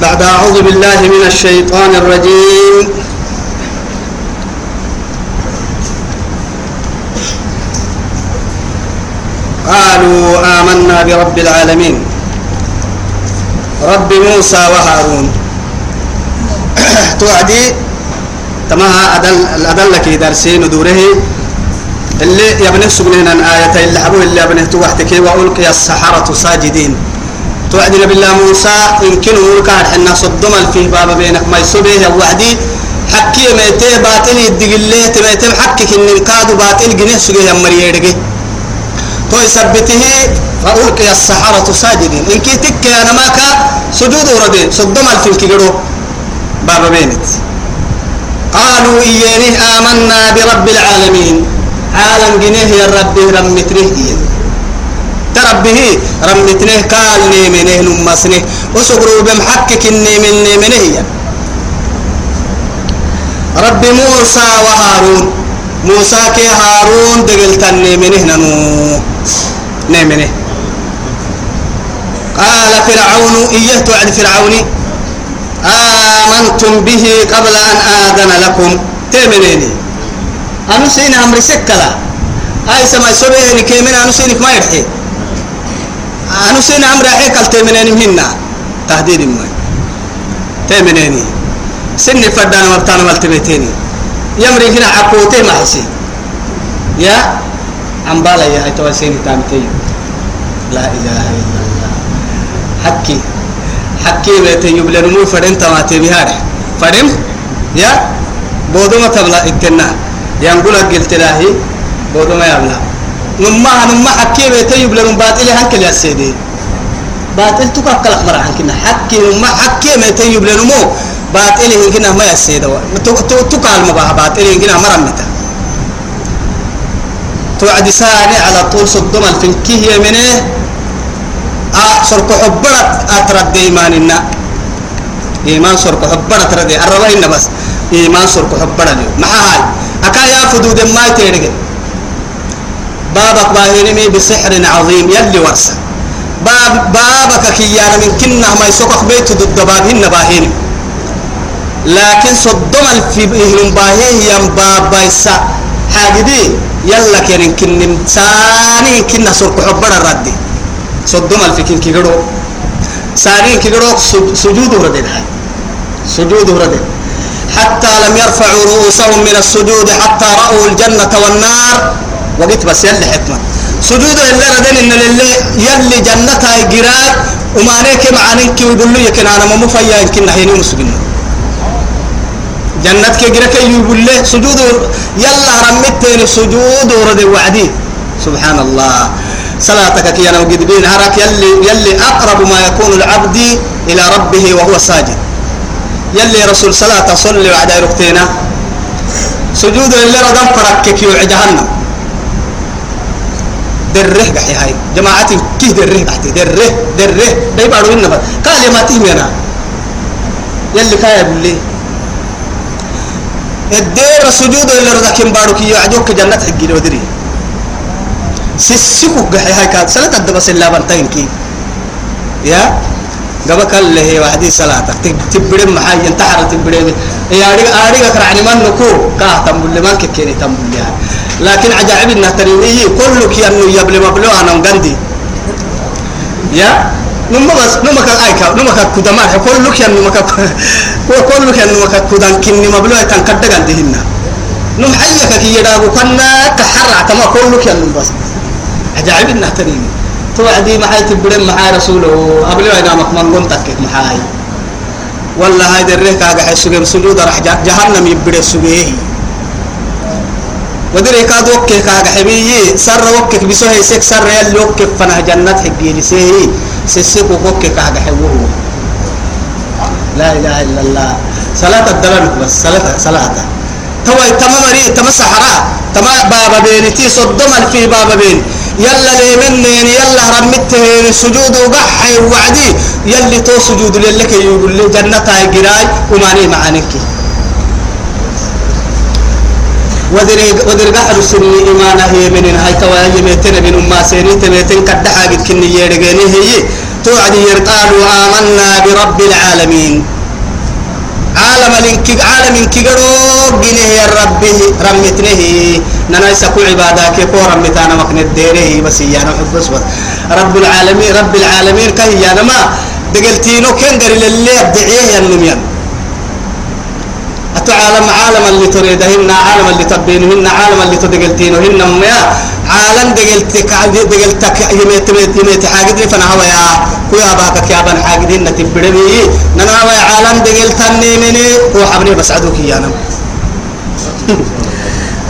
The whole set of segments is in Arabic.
بعد أعوذ بالله من الشيطان الرجيم. قالوا آمنا برب العالمين. رب موسى وهارون. توعدي تماها أدل الأدلة كي درسين ودوره اللي يبني سجنين آية اللي حبوه اللي يبني توحتك وألقي السحرة ساجدين. توعدي بالله موسى يمكن ولكاد حنا صدم فيه بابا بينك. ما يسوبيه وعدي. حكي ميتي باطل يدقليه تميتي حكي إن كادو باطل جنيه سجيه مريرجي تو يثبته فألقي السحرة ساجدين إن كي تك أنا ماك سجود وردين صدم الفيل كيرو بابا بينت قالوا إيانه آمنا برب العالمين. عالم جنيه يا ربي رمتنه تربه رمتنه قال نيمنه نمسنه. وسقروا بمحكك النيمن نيمنه رب موسى وهارون. موسى كي هارون دقلت النيمنه ننو. نيمنه. قال فرعون إيه توعد فرعوني آمنتم به قبل أن آذن لكم. تيمنيني. أنا سين أمر سكلا. أي سما سبيه كيمن أنا سينك ما يرحي. أنا سين أمر حيك التيمنيني منا تهديد ما تيمنيني سن فدان مرتان ملتبتيني يمري هنا عقوتي ما حسي يا؟ عمبالا يا هاي توسيني تامتي لا إله إلا الله. حكي. حكي بيت يبلن مو فرن تماتي بهاره فرن يا؟ بودو ما تبلا إكنا ينقول قلت لاهي بودو ما يبلا نما نما حكي بيت يبلن باطل هنكل يا سيدي باطل تكاكل أخبار عنكنا حكي نما حكي بيت يبلن مو باطل هنكنا ما يا سيدي تكال مباح باطل هنكنا مرمتا توعد ساني على طول صدوم الفنكيه يمنه سرق حبرت أترد إيماننا إيمان سرق حبرت ردي الرواية بس. إيمان سرق حبرت مع هاي أكا يا فدود ما تيرج بابك باهينمي بسحر عظيم يلي ورسا باب بابك كيانا من كنا ما يسوقك بيت ضد بابهن باهين لكن صدم في بهم باهي يم باب بايسا. حاجدي يلا كن كن ثاني كنا سرق حبرت ردي صدوم الفكين كيغرو. سارين كيغرو سجود هاي سجود وردين حتى لم يرفعوا رؤوسهم من السجود حتى رأوا الجنة والنار. وقت بس يلي حكمة. سجود اللي ردين إن اللي يلي جنتها جراي وما عليك معنيك ويقول لي يمكن أنا ما مفيا يمكن نحيني مسجنا جنة كجرك يقول له سجود يلا رمتين سجود ورد وعدي. سبحان الله صلاتك أنا وقد بين هرك يلي يلي أقرب ما يكون العبد إلى ربه وهو ساجد. يلي رسول صلاة صلي وعد ركتينا. سجود اللي ردم فرك كي جهنم. دره قحي هاي جماعتي كي دره قحتي دره دره داي بارو إنما قال ما تهمنا يلي كايا بالله الدير سجود اللي ردكين بارو كي يعجوك جنة حقي ودري سسكو قحي هاي كانت سنة الدبس اللي بنتين كي يا قبك اللي هي وحدي صلاة تبرم محاي انتحر تبرم يا أريد أريد أكره عن من نكو كاه تنبل ما كيني تنبل يعني لكن عجائب إنها تريني كله كي أنه يبلي مبلو أنا مغندي يا؟ نما بس نما كان أيكا نما كان كدمان كله كي أنه مكا كله كي أنه مكا كدان كني مبلو كان كدك عندهن نم حيك كي يدابو كنا كحرع. تما كله كي أنه بس. عجائب إنها تريني توعدي محاي تبرم محاي رسوله. أبلي أنا مكمن قنتك محاي. والله هاي دريه كاغا حسوغم سجود راح جهنم يبري سوغيه ودري كاد وكي كاغا حبيي. سر وكي بسو هي سك سر يل وكي فنا جنة حقي لسيه سسكو وكي كاغا حبوه. لا إله إلا الله. صلاة الدلال بس صلاة صلاة. توا تما مري تما سحرا تما بابا بينتي صدم في بابا بين يلا ليمنين يلا رمتين سجود وقحي وعدي يلي تو سجود لك يقول لي جنة جراي وماني معانك ودري قحر السني إيمانا هي من هاي توا يمتين بين أمة سيري تمتين كدحا قد كني يرجعني هي. توعد قالوا آمنا برب العالمين. عالم لنك عالم كيغرو بنه يا ربي رمتنه نانا يسكو عبادك كو رمتانا مكن الديره بس يا أنا حب رب العالمين رب العالمين كهي يا ما دقلتينو قال للي ادعيه يا النميان أتعالم عالم اللي تريدهن عالم اللي تبينهن عالم اللي تدقلتينهن ما عالم دقلتك دقلتك يميت يميت يميت حاجدني فأنا هو يا كويا باك يا بن حاجدين تبرمي نانا هو عالم دقلتني مني. هو حبني بس عدوك يا نم.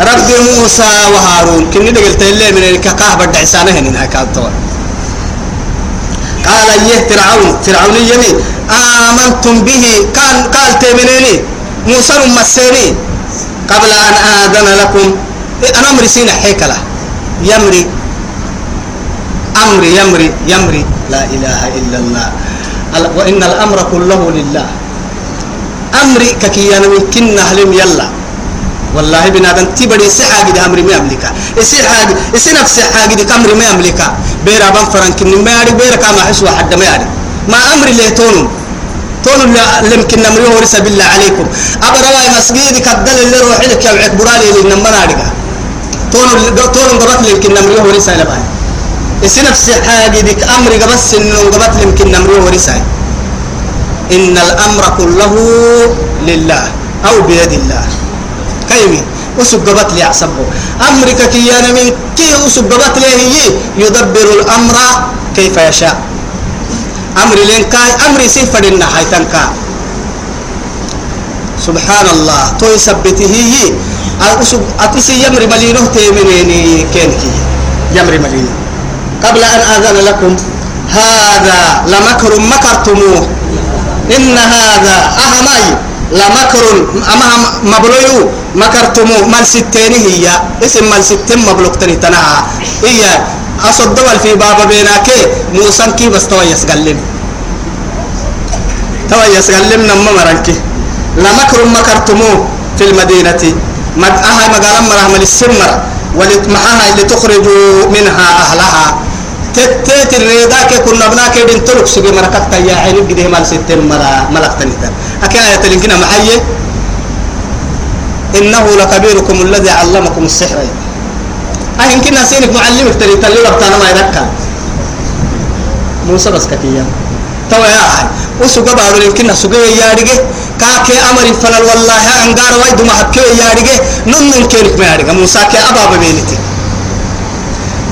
ربي موسى وهارون كني دقلت اللي من الكاكاه بدع عسانه هنا كانتوا قال يه فرعون فرعون يمي آمنتم به كان قال تمنيني موسى مسيني قبل أن آذن لكم. أنا أمري سينا حيكلة يمري. أمري يمري يمري. لا إله إلا الله. وإن الأمر كله لله. أمري ككيانا من كنا هلم يلا. والله بنادم تبدي سحاجي ده أمري ما يصير نفس حاجة دي أمري ما يملكها بير أبان فرنك ما يعرف بير كما حسوا حد ما يعرف ما أمري اللي تونو تون لمكن نمري ورسا بالله عليكم. أبرا مسجد كدل اللي روح لك يا وعك برالي اللي نمنا عليك تون تون قبط لمكن نمري ورسا لبعي يصير نفس حاجة ديك أمري قبس إنه قبط لمكن نمري ورسا إن الأمر كله لله أو بيد الله. كيمي؟ وسقبت لي أعصبه أمرك كي أنا من كي وسقبت لي هي يدبر الأمر كيف يشاء. أمر لين كاي أمر سفر النحاي تنكا. سبحان الله تو يثبته هي. أسب أتسي يمر ملينه تيمنيني كينكي يمر ملينه قبل أن آذن لكم هذا لمكر مكرتموه. إن هذا أهمي لمكر أما مبلوي مكرتموه. مال ستين هي. اسم مال ستين مبلوك تنها هي أصد دول في بابا بيناك موسى كي بس توا يسقلم توا يسقلم نما مرنك. لمكر مكرتموه في المدينة. مد أها مقالا مرحمل السمر ولتمحها لتخرجوا منها أهلها. تتت الريدا كي كنا بناك دين تلوك سجى مركك تيا عينك قده مال ستين مرا ملك تنيتان أكيد آية تلينكنا محيي إنه لكبيركم الذي علمكم السحر. أهين كنا سينك معلمك تري تلي ربطانا ما يركا موسى بس كتيا توا يا أخي وسوق بارو لكن سوق يا رجع كاكي أمر فلل والله أنقار وايد ما حكي يا رجع نن كيرك ما رجع موسى كي أبا ببينتي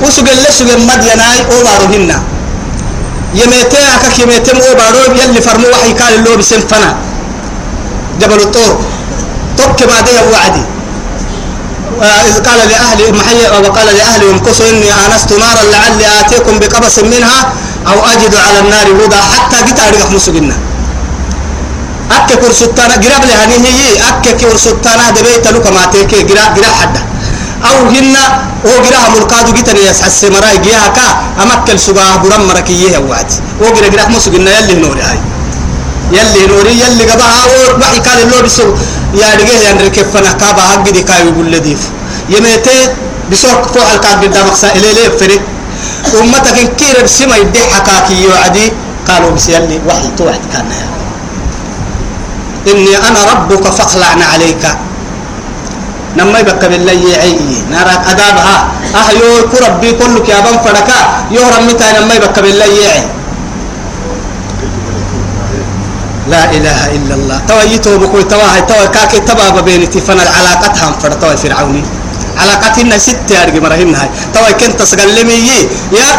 وسوق اللي سوق مديناي أو بارو هنا يميتي أكاك يميتي أو بارو يلي فرمو وحي قال اللو بسم فنا جبل الطور توك بعدها وعدي إذ قال لأهل محي وقال لأهل امكثوا إني آنست نارا لعلي آتيكم بقبس منها أو أجد على النار هدى حتى جيت أرجع مسجنا أكك كرسطانا قراب لهني هي أكك كرسطانا دبيت لك ما تيكي قرا قرا حدا. أو هنا أو قرا ملقادو جيت نياس حس مراي جيها كا أمكل سباه برام مركيه وعد. أو قرا قرا مسجنا يلي نوري هاي يلي نوري يلي قبها وحي قال اللو بسو يا رجال يا ركب فنا كابا حق دي كاي يقول لديف. يميتي بسوق فوق الكاب قدام مقصا إلي ليه فريق أمتك إن كير بسما يدي حكاكي يوعدي قالوا بس يلي وحي تو واحد كان إني أنا ربك فاخلعنا عليك. نما يبقى بالله يعي نارك أدابها أه يو كربي كلك يا بن فركا يهرم متى نما يبقى بالله يعي لا إله إلا الله. توا يتو بكوي توا هاي توا كاكي تبا بينتي فنا علاقتها فرتوا فرعوني. علاقتنا ستة أرجع مرهن هاي. توا كنت تسقلمي يا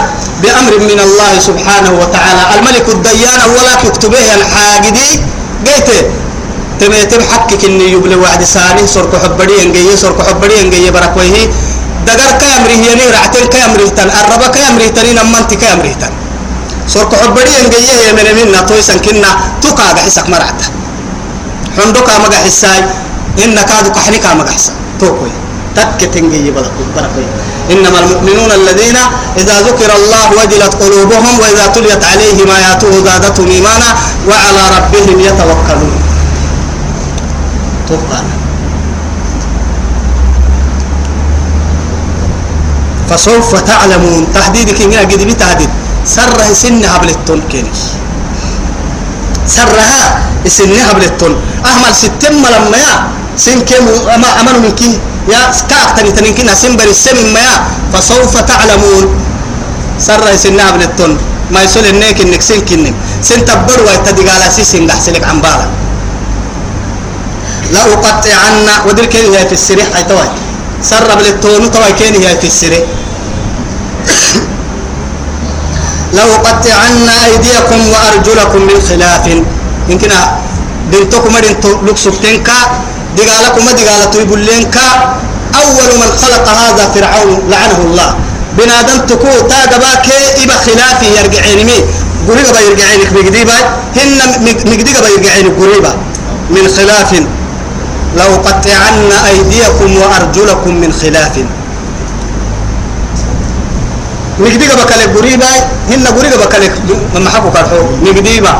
بأمر من الله سبحانه وتعالى. الملك الديان ولا تكتبه الحاجدي قيت تميتم حقك إني يبلي وعد ساني سرق حبري إنجي سرق حبري إنجي بركويه. دقر كامري هي نير عتين كامري تن الربا كامري تنين أمانتي كامري تن. سرق حبري إنجي هي من منا تويسن كنا تقع حسك مرعتا حندقا مجا حساي إن كادو كحنكا مجا حسا توكوي تكتنجي بركوي إنما المؤمنون الذين إذا ذكر الله وجلت قلوبهم وإذا تليت عليهم آياته زادتهم إيمانا وعلى ربهم يتوكلون توقعنا فسوف تعلمون تحديدك من قد بتهديد سره سن هبلتون كيني سرها سن هبلتون أهمل ستم لما يا سن كم أما أمن من كي يا كأكتني تنكنا سن بري سن ما يا فسوف تعلمون. سره سن هبلتون ما يسول النيك إنك سن كنن سن تبر ويتدق على سن دحسلك عن بالا لا أقطعن ودل كين هي في السريح أي توي. سر بالتون توي كين هي في السريح. لو قطعن أيديكم وأرجلكم من خلاف. يمكن بنتكم بنتو لكسفتنكا دقالكم دقالة يبلينكا أول من خلق هذا فرعون لعنه الله. بنادم تكو تاقباك إبا خلافي يرجعيني مي. قريبا يرجعينك بقديبا هن مقديبا يرجعينك قريبا. من خلاف. لو قطعن أيديكم وأرجلكم من خلاف. نقديك بكالك قريبا هن قريبا بكالك مما حكوا كالحو. نقديبا.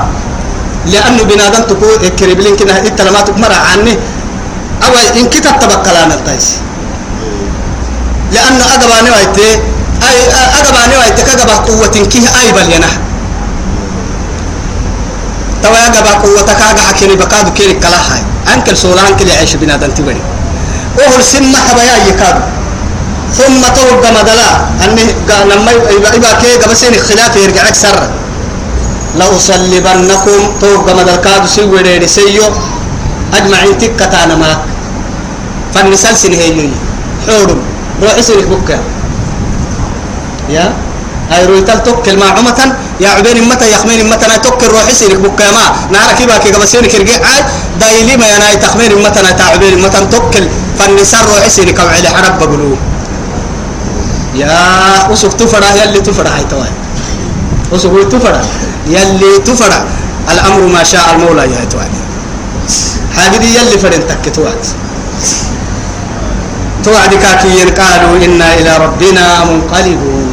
لأنه بنادم تقول كريبلين كنا إنت لما تكمر عني أو إن كتب تبقلان التايس. لأنه أقباني وايتي أي أقباني وايتي كقبا قوة كيه أي بل ينح توا أقبا قوة كاقا حكيني بكادو كيري كلاحاي. أنكل سولان كلي عيش بنادم تبري. وهو سمة حبايا يكادو. ثم توقع مدلا. أني لما يبقى كي قبسين خلاف يرجعك سر لأصلبنكم. توقع مدل كادو سيوي ريري سيو. أجمعين تكتانا معك فالنسال سنهيجي حورم. روحي سيرك بكا يا؟ هاي رويتال توكل مع عمة يا عبين متى يخمين متى نا توكل روحي سيرك بكا ما. نارك يبقى كي قبسين كرجع. دايلي ما يناي تخمين متى نا تعبين متى توكل فالنسال روحي سيرك وعلي حرب بقولوه يا وسوف تفرح يلي تفرح هاي توي وسوف تفرح يلي تفرح الأمر ما شاء المولى يا توي هذه يلي فرن تكتوات توعد كاكي قالوا إنا إلى ربنا منقلبون.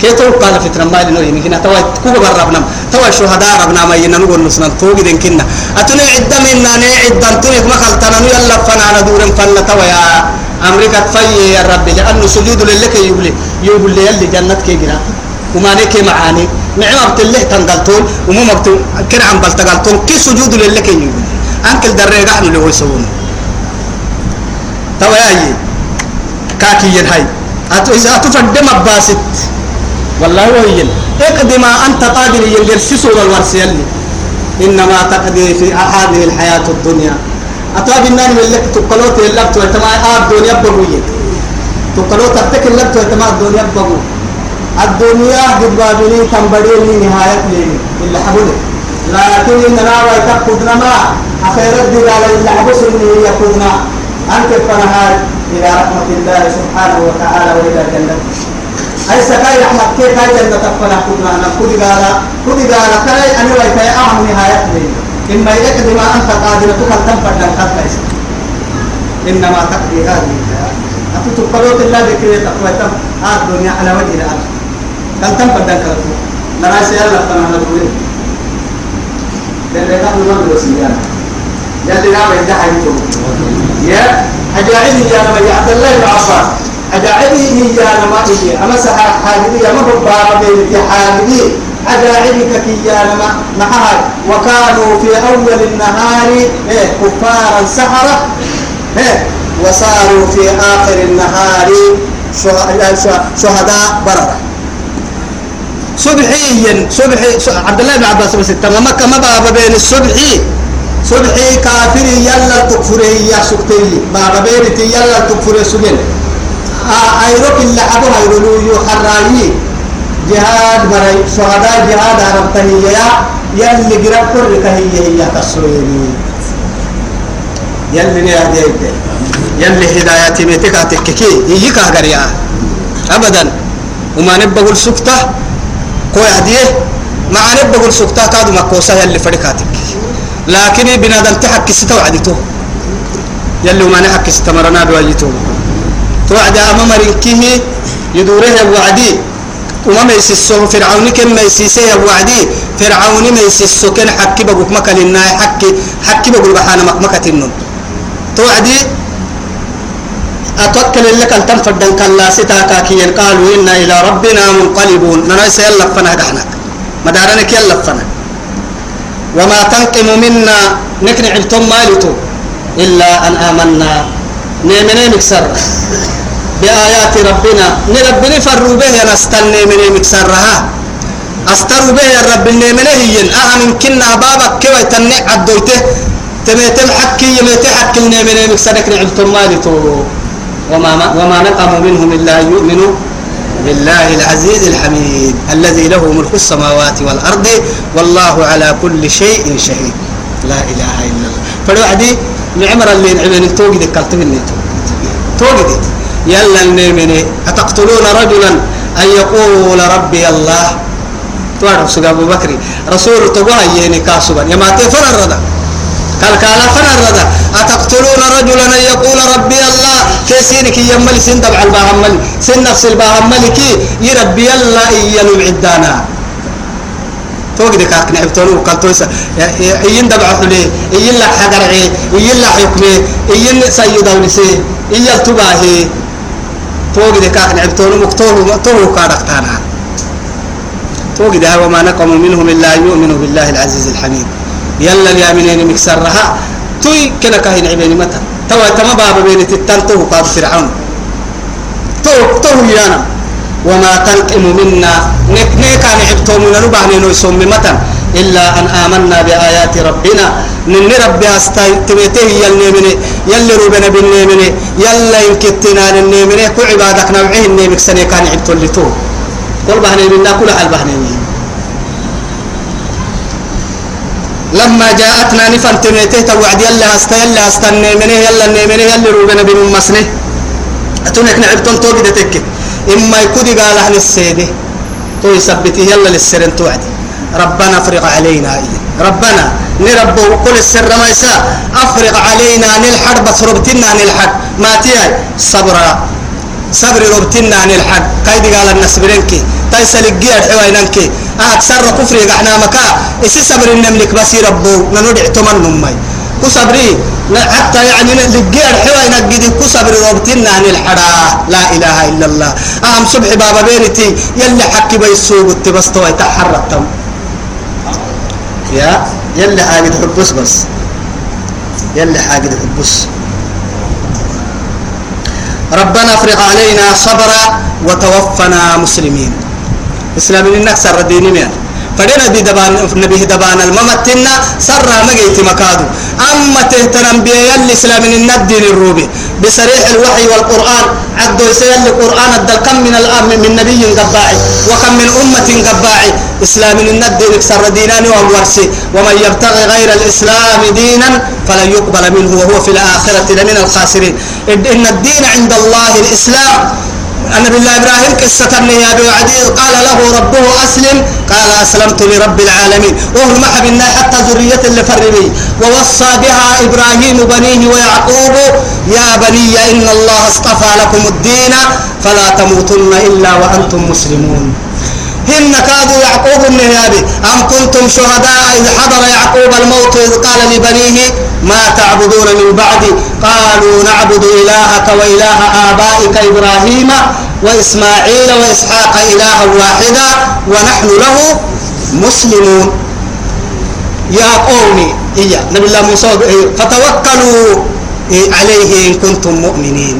كي تو قال فترة ما لنو يمكن توا كوكا بربنا توا شهداء ربنا ما ينن نقول نسنا توجد كنا. أتوني عدة منا نه عدة توني ما خلتنا يلا فنا ندور فنا توا يا أمريكا تفي يا رب لأنه سجود لك يقولي يقولي يلي جنة كي جرا وما نك معاني. نعم بتله تنقلتون؟ ومو مبتون كنا عم بلتقلتون. كي سجود لك يقولي أنكل دريقة اللي هو يسوون توا يا كاكي ينهاي أتو إذا أتفدم باسط والله وين اقضي ما أنت قادر ينجرسسه والورس يلي. إنما تقضي في هذه الحياة الدنيا. أتواب النار من لك تقلوت اللبت ويتما آب دنيا بقوية تقلوت أتك اللبت ويتما الدنيا بقو الدنيا قد بابني تنبريني نهاية لي. إلا حبولي لكن إن ناوى تقودنا ما أخيرت قال إلا حبس إني يقودنا. أنت فنهاي إلى رحمة الله سبحانه وتعالى وإلى جنته أي سكاي رحمة كيف هاي جنة تقفنا قودنا أنا كودي قال كودي قال كاي أنا ويتاي أهم نهاية لي. إما يقضي ما أنت قادر تقل تنفر لن تقل إنما تقضي هذه الحياة. أتتقلوت الله ذكري تقوى تم. هذا الدنيا على وجه الأرض. كان تنفر لن تقل نرى سيالة فنها نقول. لأن نحن نمر وسيانا يلي نعم يدعي يا أجاعبه يا يا عبد الله بن عباس أجاعبه يا نما أما سحر حاجبي يا مبارا بين يا حاجبي. أجاعبك كي يا نما نهار وكانوا في أول النهار إيه كفارا سحرة إيه وصاروا في آخر النهار شهداء بررة. صبحيا صبحي عبد الله بن عباس بس تمام مكة ما بابا بين الصبحي. صبحي كافر يلا تكفره يا سكتي بابا بين يلا تكفره سجن أيروك اللي أبو هيرولو يخرايي جهاد مري شهداء جهاد عربته يا يلي قرب كل هي هي تصويري يلي نيادي يلي هدايتي بيتك تككي هي كهجريا أبدا. وما نبغى السكتة كوي هديه مع نبغى السكتة كادو مكوسة يلي فريقاتك. لكن بنادم تحكي ستة وعدته. يلي وما نحكي ستة مرنا توعد أمام يدوره وعدي. وما ميسسو فرعون كن ميسيسي وعدي فرعون ميسسو كن حكي بقوك مكة لنا حكي حكي بقول بحانا مكة النون توعدي أتوكل لك أن تنفردن كلا ستاكا كي قالوا إنا إلى ربنا منقلبون. نرى سيلا فنا دحنا مدارنك يلا فنا. وما تنقم منا نكن عبتم مالتو. إلا أن آمنا. نيمني مكسر بآيات ربنا. نربني فروا به نستنى من مكسرها. أستروا به يا رب النيمني هي أهم كنا بابك كوي تنع عدويته. تميتم حكي يميتي حكي النيمني مكسر نكن عبتم مالتو. وما وما نقموا منهم إلا يؤمنوا بالله العزيز الحميد الذي له ملك السماوات والأرض والله على كل شيء شهيد. لا إله إلا الله. فالوعدي معمر اللي نعمل توجد كالتم النيتو توجد يلا النيمني أتقتلون رجلا؟ أن يقول ربي الله. توارد سجى أبو بكر رسول تقوى يني كاسبا. يا ما تفر الرضا قال قال فنا الرضا أتقتلون رجلا؟ أن يقول ربي الله. كيسينك يمل سن دبع الباهمل سن نفس الباهمل كي. يربي الله إيانو عدانا توقد كاك نعبتونو قلتوسا إيين دبع حلي إيين لك حقرعي إيين لك حكمي إيين سيد ونسي إيين تباهي توقد كاك نعبتونو مكتوه مكتوه كاركتانا توقد وما نقم منهم إلا يؤمنوا بالله العزيز الحميد. يلا يا منين مكسرها توي كنا كاين عبيني متى؟ توا تما بابا بين تتنتو قاب فرعون. تو تو يانا. وما تنقم منا. نك نيكا نعبتو من نبعني نوسم متى؟ إلا أن آمنا بآيات ربنا. نن ربي أستاي تبيته يلني مني يلي روبنا بالنيمني يلا ينكتنا النيمني كو عبادك نوعيه النيمك سنة كان عبتو اللي تو قل بهني منا كل حال بهني لما جاءتنا نفن تميته توعد يلا هستا يلا هستنى منه يلا نيمنه يلا روبنا بن مسنه أتونك نعبتون توقد تك إما يكون قال أهل السيدة تو يثبته يلا للسرن توعد ربنا افرغ علينا. إيه. ربنا نرب وقل السر ما يسا افرغ علينا نلحد بس ربتنا نلحد ما تياي صبرا صبر ربتنا نلحد كايد قال النسبرنكي تايسل الجير حوينك أكثر كفر إحنا مكا. إسي صبر النملك بس ربو نندع تمن نمي كصبري حتى يعني الجير حوينك جدي كصبر ربتنا عن لا إله إلا الله. أهم صبح بابا بيرتي. يلي حكي بيسوق التبستوى يتحرك يا يلي حاجة حبس بس. يلي حاجة حبس ربنا افرغ علينا صبرا وتوفنا مسلمين. اسلامين إنك سر ديني مين فدنا دي دبان نبي دبان الممتنا سر ما جيت مكادو. أما تهتنم بي يلي اسلامين الدين الروبي. بصريح الوحي والقرآن. عدو يسال القرآن الدل كم من الام من نبي قباعي وكم من أمة قباعي اسلامين الدين سر دينان وورسي ومن يبتغي غير الإسلام دينا فلن يقبل منه وهو في الآخرة لمن الخاسرين. إن الدين عند الله الإسلام النبي الله إبراهيم قصة يا وعديد قال له ربه أسلم قال أسلمت لرب العالمين. وهو محبنا حتى ذرية اللي فربي ووصى بها إبراهيم بنيه ويعقوب يا بني إن الله اصطفى لكم الدين فلا تموتن إلا وأنتم مسلمون. هن كادوا يعقوب النهابي أم كنتم شهداء إذ حضر يعقوب الموت إذ قال لبنيه ما تعبدون من بعدي قالوا نعبد إلهك وإله آبائك إبراهيم وإسماعيل وإسحاق إلها واحدا ونحن له مسلمون. يا قومي إيا نبي الله موسى فتوكلوا عليه إن كنتم مؤمنين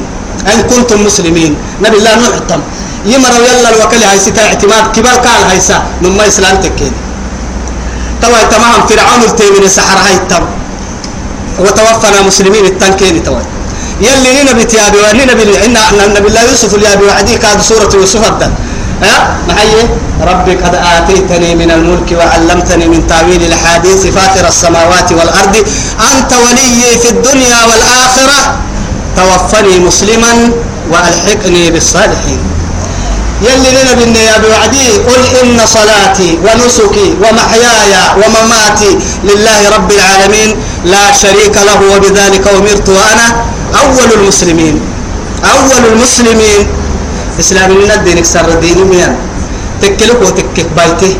إن كنتم مسلمين. نبي الله نوح يمر يلا الوكل هاي ستا اعتماد كبار قال هاي سا نما إسلام تكين. توا تمام فرعون التيمين السحر هاي التم وتوفنا مسلمين التنكين توا يلي نبي تيابي وني نبي إن النبي الله يوسف اليابي وعدي كاد سورة يوسف الدن ها؟ محي ربي قد آتيتني من الملك وعلمتني من تأويل الحديث فاطر السماوات والأرض. أنت ولي في الدنيا والآخرة. توفني مسلما وألحقني بالصالحين. يلي لنا بالنيا يا بوعدي قل إن صلاتي ونسكي ومحياي ومماتي لله رب العالمين لا شريك له وبذلك أمرت وأنا أول المسلمين. أول المسلمين. إسلام من الدين اكسر الدين ميان تكلك وتكك بايته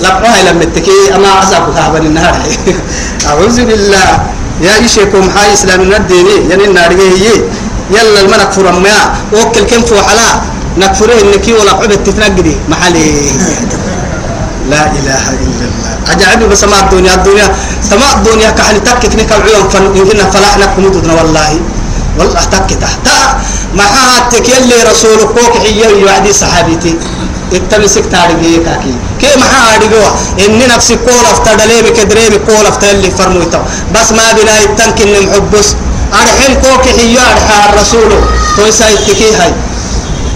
لقوها لما تكي أما عزاك كهبا النهار. أعوذ بالله. يا إيشيكم حي إسلام من الدين. يعني النار هي يلا المنك فرم ما وكل كم فوحلا. نكفره إنك ولا عبد تتنقدي محلي. لا إله إلا الله. عجائب بس ما الدنيا. الدنيا سماء الدنيا كحل تكك نكال عيون فن يمكن فلاحنا كمودنا والله. والله تك تحت ما هاتك يلي رسولك كوك حيو يوعدي صحابيتي. التمسك تاريخي كاكي؟ كي ما هاديقوا إني نفسي كول افتدلي بكدري بكول افتدلي فرمويتو بس ما بنا يتنكن محبس أرحل كوك حيو أرحى الرسول. تويسا يتكي هاي؟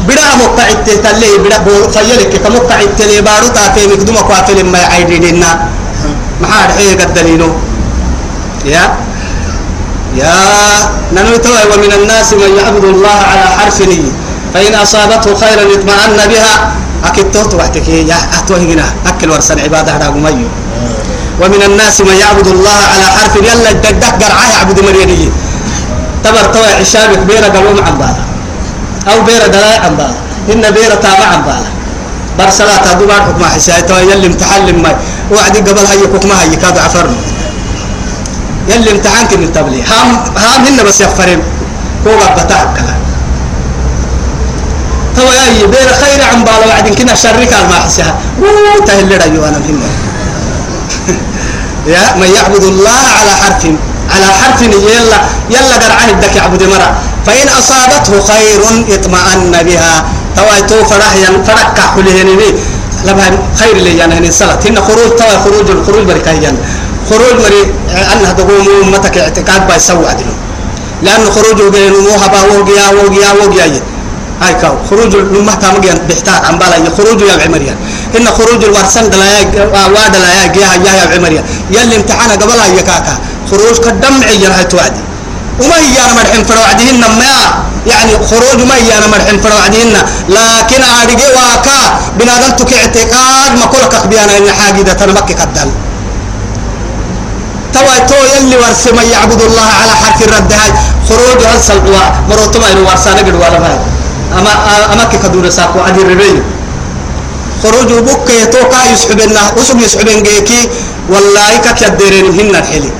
بدا مقعد تلي بدا فيلك كمقعد تلي بارو تاتي مقدوم قاتل ما يعيد لنا ما حد حي قدلينو يا يا ننوتوا ومن الناس من يعبد الله على حرف لي فإن أصابته خيرا اطمأن بها۔ أكيد توت وحدك يا أتوه هنا أكل ورسن عبادة على ميو ومن الناس من يعبد الله على حرف يلا دقدق قرعه يعبد مريني تبر توي عشابك بيرا قالوا مع بالا أو بيرا دلاء عن بالا إن بيرا تابع عن بالا برسلات دوبار حكم حساية يلي امتحان لما وعدي قبل هاي حكمها هاي كاد عفرنا يلي امتحان كن التبلي هام هام هن بس يغفرين هو بتاع الكلام تو يا بير خير عن بالا وعدين كنا شرك ما حسها وتهل رأيو أنا فينا يا من يعبد الله على حرف على حرف يلا يلا قرعه الدك يعبد مرة. فإن أصابته خير اطمأن بها. تويتو فرح ين فرق حلهني لما خير لي يعني هني صلاة. هن خروج توأ خروج الخروج بركايا خروج مري أنها تقوم متك اعتقاد بيسوي عدله لأن خروجه بين موهبة وقيا وقيا وقيا هاي كاو. خروج لما تامجين بحتاج عن بالا. خروج يا عمريان إن خروج الورسان دلايا واد دلايا جيها يا عمريان يلي امتحانه قبلها يا كاكا خروج قدم هاي توعدي وما هي أنا مرحم فروعدهن ما يعني خروج ما هي أنا مرحم فروعدهن لكن أرجع واكا بنادم تك اعتقاد ما كلك أخبيانا إن حاجة تنمك قدام توا تو يلي ورس من يعبد الله على حرف الرد هاي. خروج هل سلوا مروتما إنه ورسانة قد ولا ما. أما أما كدور ساقو عدي الربيع خروج بك يتوقع يسحبنا وسق يسحبن جيكي. والله كك يديرين هن الحلي.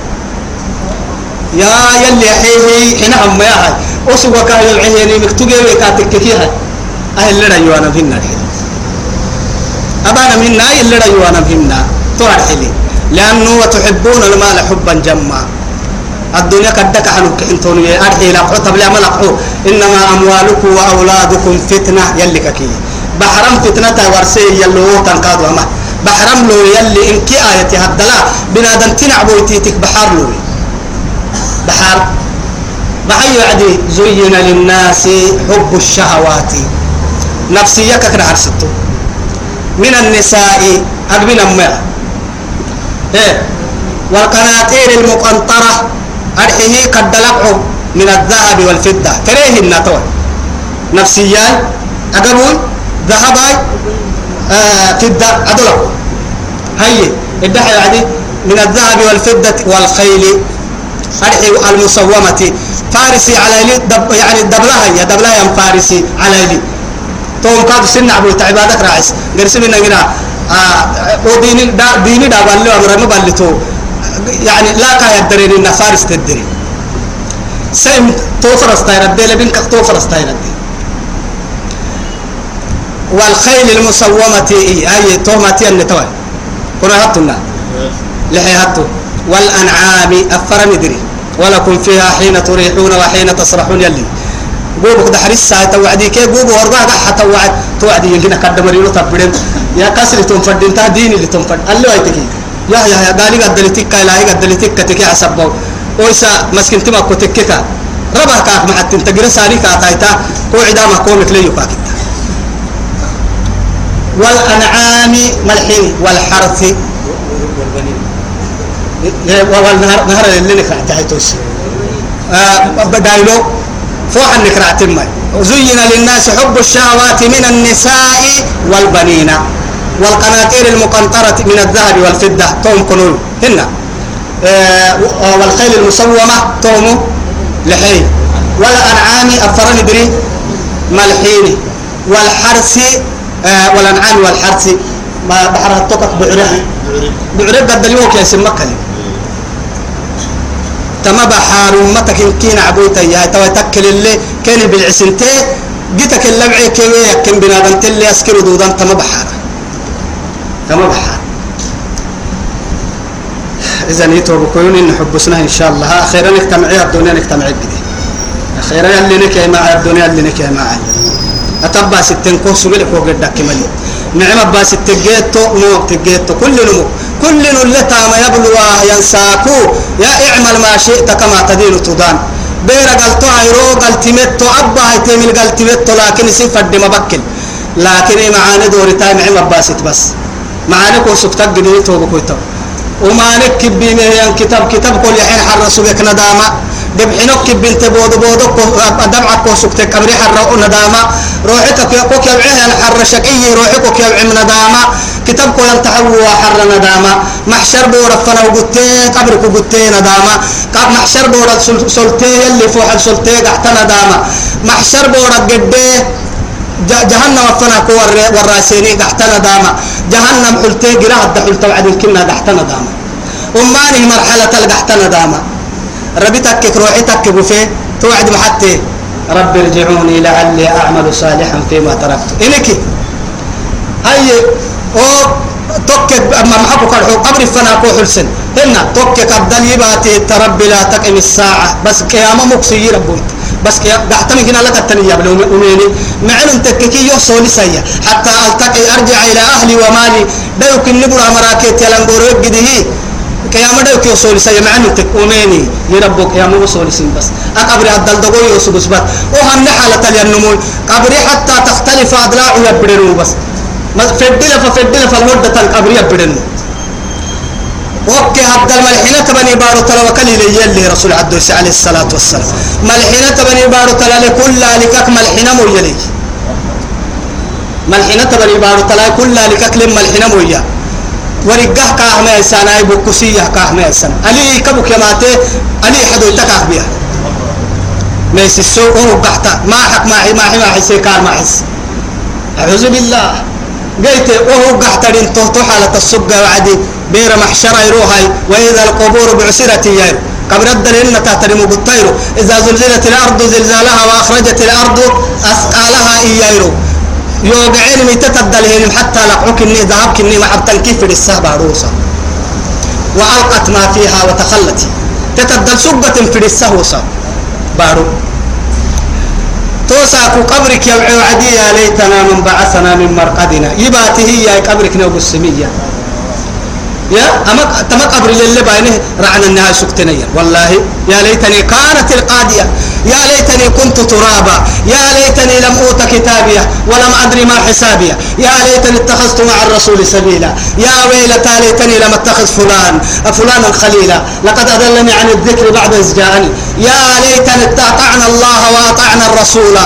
يا يلي حيهي حين هم يا هاي. وسق كاي العيني مكتوجي وكاتك كي هاي. أهل لنا يوانا هن الحلي أبانا منا إلا يوانا هن ترى الحلي لأنه وتحبون المال حبا جما. الدنيا كدك حنوك انتون أرحي لقحو تبلع ملقحو إنما أموالكم وأولادكم فتنة. يلي كي بحرم فتنة ورسي يلو تنقادوا أما. بحرم لو يلي إنك آية هدلا. بنادم تنعبو يتيتك بحر لو بحر. بحي عدي زين للناس حب الشهوات. نفسيك كده حرستو. من النساء أقبل أمه إيه. والقناطير المقنطرة أرحيه قد لقعوا من الذهب والفضة. تريه النطوة نفسيا أقبل ذهب آه فضة أدلق. هي الدحي يعني من الذهب والفضة والخيل. أرحي المصومة فارسي على لي دب يعني دبلها هي دبلها يم فارسي على لي. توم كاد سن عبو تعبادك راعس. قرسي من نجنا آه وديني دا ديني دا بالله أمر ما بالله يعني لا كا يدرين إن فارس تدري. سيم توفر استاير الدي لبين كك توفر استاير الدي والخيل المسومة أي تومتي النتوي كنا هاتنا لحي هاتو. والأنعام أفر مدري. ولكم فيها حين تريحون وحين تسرحون يلي. قوبك ده حريص ساعة توعدي كي قوبه وربا حتى وعد توعدي يمكن كد مرينو تبرين. يا كسر تنفرد انت ديني اللي تنفرد الله يتكي يا يا يا قالي قد دلتك لا هي قد دلتك تكي حسبه ويسا مسكن تما كتكك ربا كاك مع التنتجر ساري كاتايتا قوعدا ما كومك ليو كاكتا والأنعام ملحين والحرث. والنهر نهر اللي نكرع تحيتوش آه بدايلو فوح النكرع تمي وزين للناس حب الشهوات من النساء والبنين والقناطير المقنطرة من الذهب والفضة. توم كنول هنا آه والخيل المسومة توم لحي. والأنعام أفرن دري ملحين. والحرث آه والأنعام والحرث. ما بحر التوكك بعره بعره قد اليوم يا سمك تما بحار أمتك إن كين عبويتا يا توا تكل اللي كان بالعسنتي جيتك اللبعي كوي يكن بنادم تلي أسكر دودان تما بحار تما بحار إذا نيتو بكون إن حبسنا إن شاء الله. أخيرا نجتمعي الدنيا نجتمعي بدي. أخيرا اللي نكي مع الدنيا اللي نكي مع. أتبع ستين كوسو بلك وقدك كمالي نعم باس التجيتو مو تجيتو كل نمو. كل نلتا ما يبلو ينساكو. يا اعمل ما شئت كما تدين تدان. بيرا قلتو عيرو قلتمتو أبا هيتمل قلتمتو لكن سيفد ما بكل لكن معاني دوري تايم عم باسط بس. معاني كو سكتك جديد تو بكويتو وما نكب بيه كتاب كتاب كل يحين حرسوا بك ندامة. دبحنك بنت بود بودك دمعك وسكتك قبري حرق ندامة. روحك كوك يبعيه الحرشك إيه روحك كوك يبعي ندامة. كتابك ينتحو حر ندامة. محشر بورا فنا وقلتي قبرك وقلتي ندامة. قب محشر بورا سلتي اللي فوق سلتي قحت ندامة. محشر بورا قدي جهنم فنا كور والراسيني قحت ندامة. جهنم حلتي قراءة حلت وعد الكنا قحت ندامة. أماني مرحلة القحت ندامة. ربيتك روحتك بفي توعد محتي رب ارجعوني لعلي أعمل صالحا فيما تركت. إنك هاي أو توكك أما محكو كرحو قبر فنا كو حلسن هنا توكك الدل يباتي تربي لا تقم الساعة. بس قيامة مكسي ربوت بس كي دعتني هنا لك التنية بلو أميني. معلن تككي يوصل سيا حتى ألتقي أرجع إلى أهلي ومالي. دايوك النبرة مراكيت يلنبورو يقده دايوك يوصل سيا معلن تك أميني. يربو قيامة وصول سين بس. أقبر الدل دقو يوصل بس. وهم حالة الينمو قبري حتى تختلف أضلاع يبرنو بس. فدلا ففدلا فالمدة القبر يبدن وكي هبدا الملحنة بني بارو تلا وكلي لي رسول عبد عليه الصلاة والسلام. ملحنة بني بارو تلا لكل ملحنة بني بارو تلا كل لكك لم ملحنة مويا ورقه كاهما إنسان أي بكسية كاهما إنسان علي كبك يماتي علي حدو يتكاه بيها ما يسسو ورقحتا ما حك ما حي ما حي ما حي كار ما حس أعوذ بالله. قلت وهو قحتر انتو حالة السبقة وعدي. بير محشر يروهاي وإذا القبور بعسرت يايرو قبل الدل إن تهترم بالطير إذا زلزلت الأرض زلزالها وأخرجت الأرض أثقالها إيايرو. يوقعين ميتتدل هنا حتى لقعك إني ذهبك إني محبتا كيف للسهبة روسا وألقت ما فيها وتخلت. تتدل سبة في السهوسا بارو. توساك قبرك يا عدي يا ليتنا من بعثنا من مرقدنا. يباته يا قبرك نوب السمية يا أما تما قبر اللي باينه رعنا النهاية سكتنيا والله يا ليتني كانت القادية يا ليتني كنت ترابا يا ليتني لم أوت كتابية ولم أدري ما حسابية يا ليتني اتخذت مع الرسول سبيلا يا ويلتى ليتني لم أتخذ فلان فلانا خليلا لقد أضلني عن الذكر بعد إذ جاءني. يا ليتني اطعنا الله وأطعنا الرسول.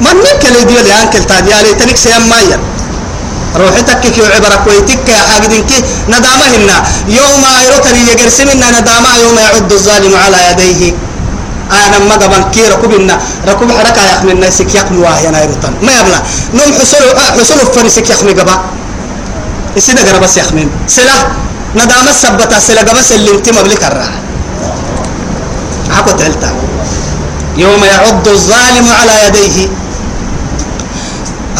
من منك اللي دي لي أنكل يا ليتني سيام مايا روحتك كي عبرك ويتك يا حاجدك ندامهن يوم يرتني يجرسمنا ندامة يوم يعد الظالم على يديه. أنا ما قبل كي ركوب النا ركوب حركة يا أخي الناس يقم واه أنا يرتن ما يبلا نوم حصل حصل فريسك يا أخي قبا. السيدة قرب بس أخي سلا. ندامة سبتة سلا قبا اللي انت مبلك الراحة عقد تلتا يوم يعد الظالم على يديه.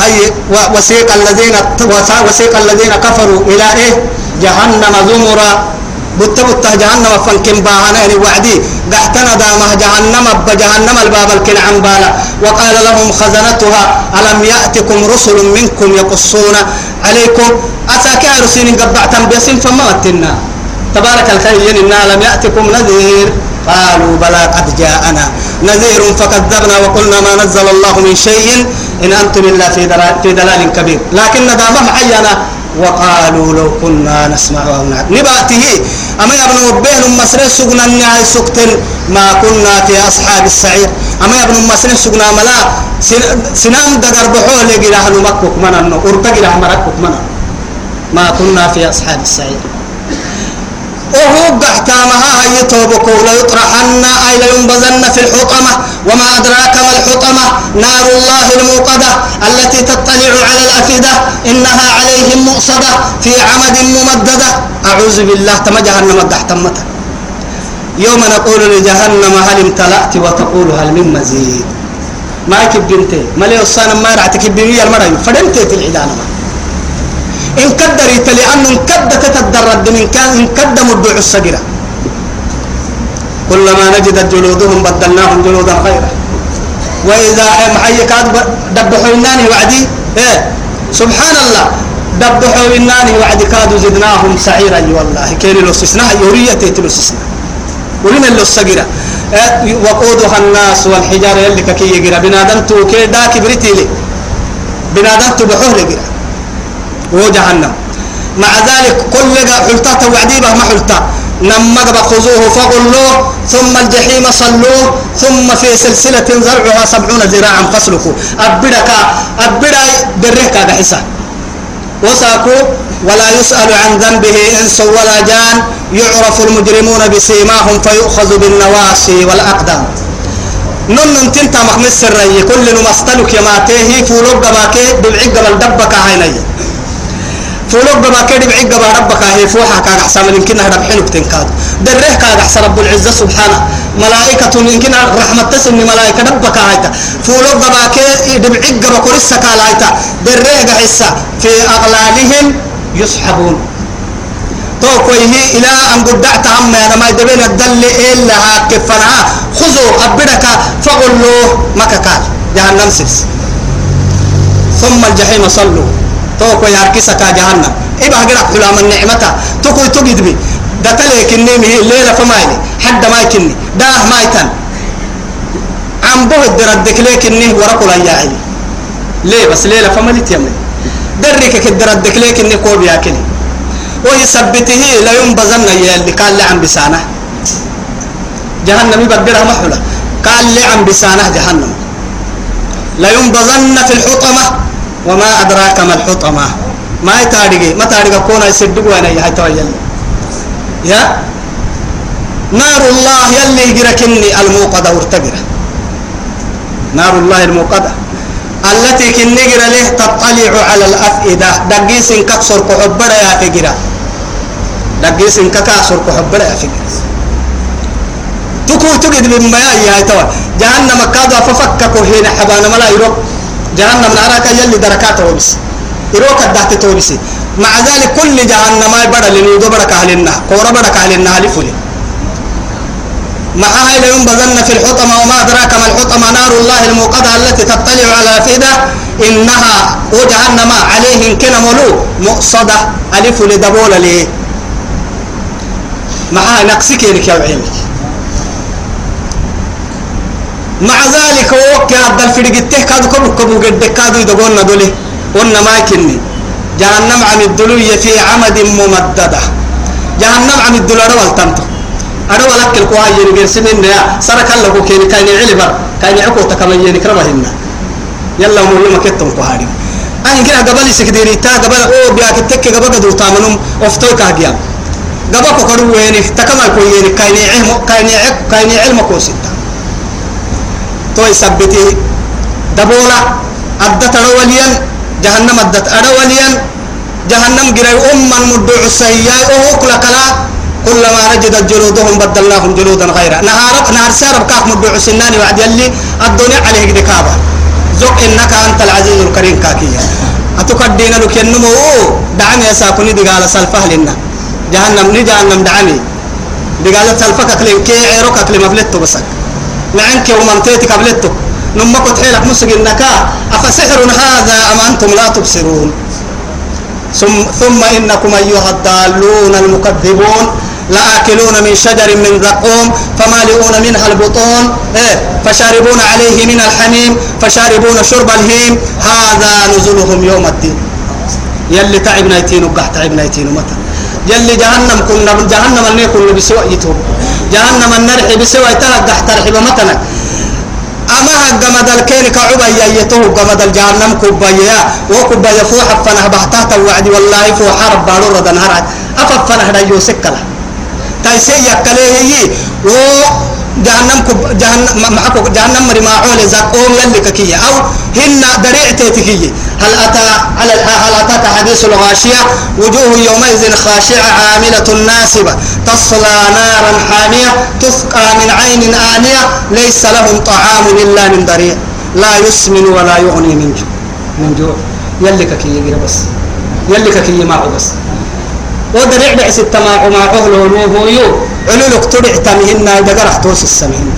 أي وسيق الذين وسيق الذين كفروا إلى إيه؟ جهنم زمرا. بت بت جهنم فانكم باهنا يعني وعدي. قحتنا دامه جهنم بجهنم الباب الكنعم بالا. وقال لهم خزنتها ألم يأتكم رسل منكم يقصون عليكم؟ أتاك رسين قبعتا بيسين فما متنا تبارك الخير إنا لم يأتكم نذير. قالوا بلى قد جاءنا. نذير فكذبنا وقلنا ما نزل الله من شيء. إن أنتم إلا في دلال, في دلال كبير. لكن دامه معينا وقالوا لو كنا نسمع أو نعلم نبأته. أما يبنوا بين مسرين سقنا النهاية سكتن ما كنا في أصحاب السعير. أما يبنوا مسرين سقنا ملا سنام دقر بحول لقي أهل مكوك منن أرتقي لها مركوك منن ما كنا في أصحاب السعير. وهو قحتامها هي توبك ولا يطرحن أي لينبذن في الحطمة. وما أدراك ما الحطمة؟ نار الله الموقدة التي تطلع على الأفئدة. إنها عليهم مؤصدة في عمد ممددة. أعوذ بالله تما جهنم قحتمتها يوم نقول لجهنم هل امتلأت وتقول هل من مزيد؟ ما كبنتي ما الصانم ما رعتك بمية المرأة. فدمتي في العدانة إن كدريت لأنه إن كد تتدرد من كان إن كد مدعو الصغيرة كلما نجدت جلودهم بدلناهم جلودا غيره. وإذا محيك دبحوا الناني وعدي إيه؟ سبحان الله دبحوا الناني وعدي كادوا زدناهم سعيرا والله. كيري لو سسنا يورية تيتلو سسنا ولنا اللي الصغيرة. إيه؟ وقودها الناس والحجارة اللي كي يجرى بنادم تو كي دا كبرتي لي. بنادم تبحوه لجرى وجهنم مع ذلك كل حلتا توعدي به ما حلتا. نمق خذوه فغلوه ثم الجحيم صلوه ثم في سلسلة زرعها سبعون ذراعا فاسلكوا. أبدك أبدا بريك بحسا وساكوا ولا يسأل عن ذنبه إنس ولا جان. يعرف المجرمون بسيماهم فيؤخذ بالنواصي والأقدام. نن تنتا مخمس الرأي كل نمستلك يماتيه فولوك باكي بالعقب الدبك عيني فولوك بما كده بعيق بما ربك هي فوحة كان أحسن من يمكن هرب حلو تنكاد دره كان أحسن رب العزة سبحانه. ملائكة يمكن رحمة تسن ملائكة ربك هايتا فولوك بما كده بعيق بما كرسة كالايتا. دره حسة في أغلالهم يسحبون. تو كويه إلى أن قدعت عم أنا ما يدبين الدل إلا كفنها خذوا أبدك فقلوا مككال. جهنم سلس. ثم الجحيم صلوا. توكو ياركسك جهنم إبا قرأ حلام النعمة توكو تجد بي دتلي كني مه ليلة فمايلي حد ما يكني داه ما يتن عم به الدردك ليك إني ورقل أياعي ليه بس ليلة فمالي تيمي درك كدردك ليك إني كوب ياكلي ويثبته لا ينبذن يلي قال لي عم بسانه جهنم يبقرها محولة قال لي عم بسانه جهنم لا ينبذن في الحطمة وما أدراك ما الحطمة؟ ما يتارجي ما تارجي كونا يصدق وأنا يا تويل يا؟ نار الله يلي يجركني الموقدة ورتجرة. نار الله الموقدة. التي كنجر له تطلع على الأفئدة. دقيس كسر كحبرة يا فجرة. دقيس كسر كحبرة يا فجرة. تكو تجد مما يا توا جهنم كذا ففكك هنا حبانا ملا يروح جهنم ناراك يلي دركاته وبس يروك الدهت توبسي مع ذلك كل جهنم يبرا لنودو برك أهلنا قورا برك أهلنا لفلي مع هاي لينبذن في الحطمة وما أدراك ما الحطمة نار الله الموقدة التي تطلع على فئدة إنها وجهنم عليهم كنا ملو مؤصدة. ألف لدبول ليه مع نقصك يا علمك مع ذلك وك هذا الفرقته كادو كبو كبو قد كادو يدقون دولي. قلنا ما كني جهنم عم الدلوية في عمد ممددة. جهنم عم الدلوية والتنتو أنا ولك القواي ينقل سنين يا. سرك الله كيني كاين علبر كاين عقو تكمل كرمهن. يلا مولو ما كتم قهاري أنا كنا قبل سكديري تا قبل أو بياك تك قبل قدو تامنهم. أفتوي كهجيام قبل كقدو ويني تكمل كويني كاين علم كاين علم كاين علم كوسيتا تو يثبتي دبولا أدت أوليا جهنم أدت أوليا جهنم جري أما مدع السيئة. أهوك لكلا كلما نجدت جلودهم بدلناهم جلودا غيرها نهار نهار سارب كاك مدع السنان وعد يلي الدنيا عليه دكابة زق إنك أنت العزيز الكريم كاكية. أتقدين لك ينمو. دعني يا ساكني دقال سلفه لنا. جهنم ني جهنم دعني دقال سلفك أكلم كي عيروك أكلم أفلتو بسك. لعنك ومنتيتك قبلتك. نمك تحيلك مسك النكا أفسحر هذا أم أنتم لا تبصرون. ثم, ثم إنكم أيها الضالون المكذبون. لآكلون من شجر من زقوم فمالئون منها البطون. إيه؟ فشاربون عليه من الحميم فشاربون شرب الهيم. هذا نزلهم يوم الدين. يلي تعبنا يتين وقح تعبنا يتين متى؟ يلي جهنم كنا جهنم اللي كنا بسوء يتوب. جهنم النرح بسوء تلقح ترحب متنا أما جمد الكين كعبا يته جمد الجهنم كوبايا وكوبايا فوح فنه بحتها توعد والله فوح رب بارور دنهار أفف فنه دا يوسكلا تايسي يكليه و جهنم كب جهنم معكو جهنم مري ما عول زقوم يلي ككية. أو هن دريع تيتكية هل أتى على هل أتاك حديث الغاشية؟ وجوه يومئذ خاشعة عاملة ناصبة تصلى نارا حامية تسقى من عين آنية ليس لهم طعام إلا من ضريع لا يسمن ولا يغني من جوع من جوع يلي ككية بس. يلي ككية معه بس. ودرع بعس التماع مع أهله ونوه يو. علولك تدع تمهن دقر احتوس السمهن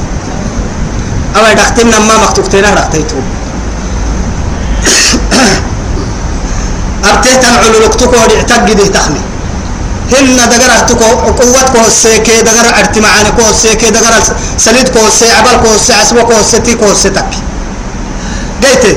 أما دختنا ما مكتوبتنا رأيتو أرتيت علولك تكو اعتقد تخمي. هن دقر احتكو قوة كو السيكي دقر ارتي معاني كو السيكي دقر سليد كو السي عبال كو السي عسبو كو السي كو السي تكي قيتي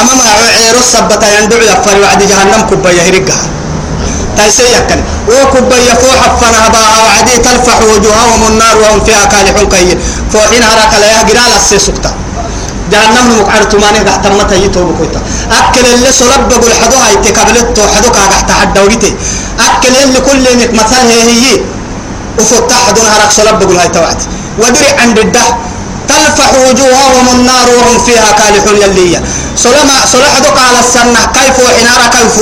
أما ما عيرو السبتا يندعو يفر وعد جهنم كبايا هرقها تايسي يكن وكبايا فوح فنها باها وعدي تلفح وجوههم النار وهم فيها كالحون كي فوحين هراك لا يهجرال السيسكتا جهنم مقعر تماني تحت متى يتوب كويتا. أكل اللي سلب بقول حدو هاي تكبلت حدو كا تحت حد وجتي أكل اللي كل مك مثل هي هي. وفتح حدو هراك سلب بقول توعد. ودري عند الده تلفح وجوههم النار وهم فيها كالحون يليا. سلما سلحدك على السنة كيف وحنارا كيف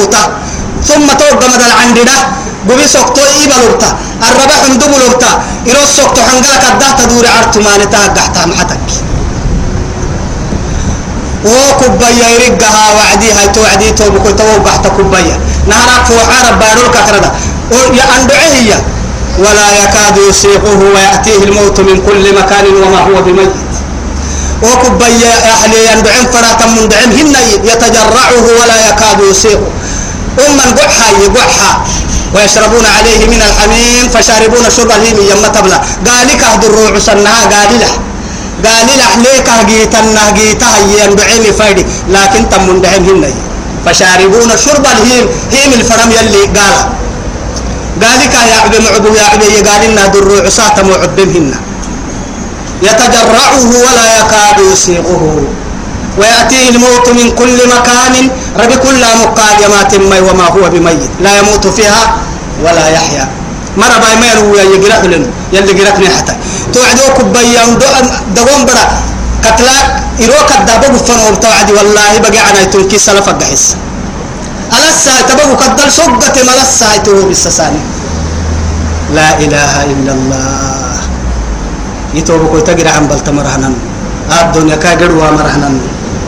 ثم توقع مدى العندنا. قبي سوكتو إيبا لبتا الربا حندوب لبتا إرو سوكتو حنقلك الده تدور عرتو مانتا قحتا محتك. وكبايا يرقها وعدي هاي توعدي تو بكل تو قحتا كبايا. نهارك فوحا ربانو الكاكردا يا أندعيه ولا يكاد يسيقه ويأتيه الموت من كل مكان وما هو بميت. وكبيا أهلي يندعم فراتا من دعم هن يتجرعه ولا يكاد يسيقه. أما قحا يقحا ويشربون عليه من الحميم فشاربون شرب الهيم يما تبلا قال لك أهد الروع سنها قال له. قال له ليك هجيتنا هجيتها يندعم فايدي. لكن تم من دعم هن فشاربون شرب الهيم هيم الفرم يلي قال قال لك يا عبد معبو يا عبد قال لنا در عصاة معبمهن يتجرعه ولا يكاد يسيغه. ويأتيه الموت من كل مكان ربي كل مقادمات مي وما هو بميت. لا يموت فيها ولا يحيا. مرة باي ما يروي يقرأ لنا يلي قرأتني حتى. توعدوك بيان دوام برا. قتلاك إروك الدابو فنو بتوعدي والله بقي عنا يتنكي سلفك حس ألسا تبقوا قدل سقة ملسا يتوه بالسساني. لا إله إلا الله. يتوب كوي تجري عن بلت مرهنن الدنيا كاجر ومرهنن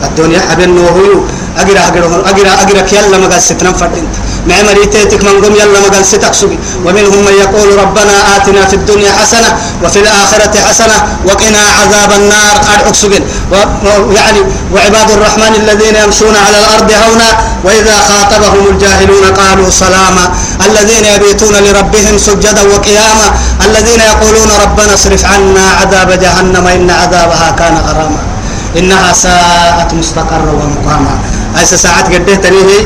الدنيا حبل نوهو أجرا أجرا أجرا أجرا كيلا ما قال ستنا فردين. مع مريتك من قم يلا ما قال ستك سبي ومنهم من يقول ربنا آتنا في الدنيا حسنة وفي الآخرة حسنة وقنا عذاب النار. أدعك سبين يعني وعباد الرحمن الذين يمشون على الأرض هونا وإذا خاطبهم الجاهلون قالوا سلاما. الذين يبيتون لربهم سجدا وقياما. الذين يقولون ربنا اصرف عنا عذاب جهنم إن عذابها كان غراما. إنها ساءت مستقرا ومقاما. أي ساعات قديه تريه؟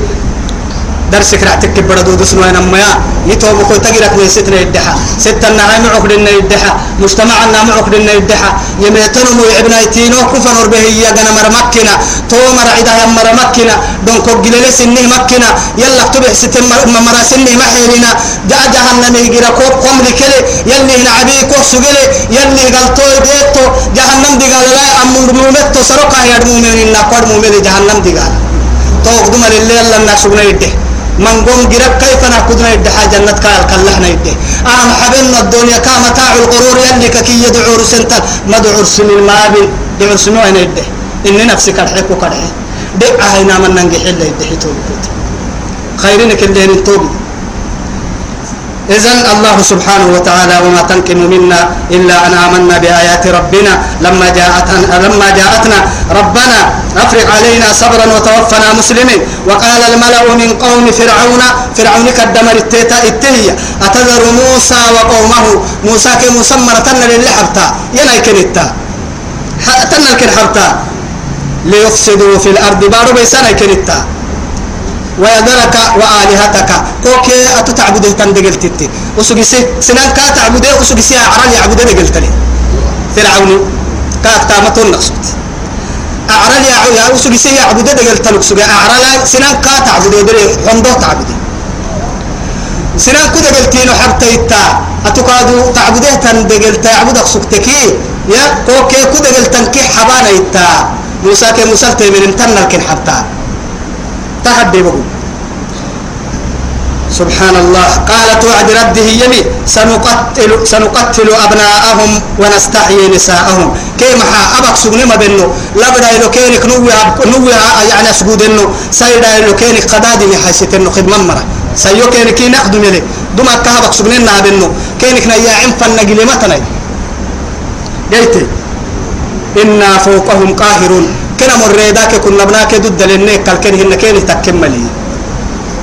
درسك راح تكب بردو دسنو أنا ما يتوب كو تجرك من ستنا يدحا. ستنا معك لنا يدحا. مجتمعنا معك لنا يدحا. يميتنو مو ابن ايتينو كفن وربه يا جنا مرمكنا تو مرعيدا يا مرمكنا دون كو جلل سنه مكنا. يلا تبع ستن مرا سنه محيرنا. جاء جهنم يجرا كو قوم لكله يلي هنا عبي كو سجله يلي قالتو ديتو جهنم دي قال لا أمر مومتو سرقا يا مومنين نقد مومن جهنم دي قال. تو قدم لله الله الناس يده من قوم جرب كيف نأخذنا يدها جنة كال كلحنا يده أهم حبلنا الدنيا كمتاع الغرور يلي كي يدعو رسنتا مدعو رسن المابن دعو رسنو هنا يده إني نفسي كرحك وكرحك. دعا هنا من ننجح إلا يده توب خيرين كلين توب إذن الله سبحانه وتعالى وما تنقم منا إلا أن آمنا بآيات ربنا لما جاءتنا لما جاءتنا ربنا أفرغ علينا صبرا وتوفنا مسلمين. وقال الملأ من قوم فرعون فرعون كدمر التيتا التهية أتذر موسى وقومه؟ موسى كمسمرة للحبتا. ينايكن التا تنل كن ليفسدوا في الأرض بارو بيسانا كنتا ويذرك وآلهتك. كوكي أتتعبده تندقل تتي. وسوكي سنان كا تعبده وسوكي سيا عرال يعبده دقل تلي. فرعون. كاك تامتون نقصد أعرال يا وسوكي سيا يعبده دقل تلك سوكي أعرال سنان كا تعبده دري حمده تعبده. سنان كده قلتينو حتى يتا أتكادو تعبده تندقل تعبدك سكتكي يا كوكي كده قلتنكي حبانا يتا موسى كي موسى تيمين انتنا لكن حتى تحدي بقول سبحان الله قالت وعد رده يمي سنقتل سنقتل أبناءهم ونستحيي نساءهم. كيما أبك سجن ما بينه. لا بدا يلو كينك نوي يعني سجود إنه. سيدا يلو كينك قدادي محيسة إنه خدمة مرة. سيو كينك كي نخدم يلي. دوما كهبك سجن إنها بينه. كينك نيا عم فنجلي مثلا قلت إنا فوقهم قاهرون. كنا مريداك كنا بناك ضد لنك كالكن هن كين تكملي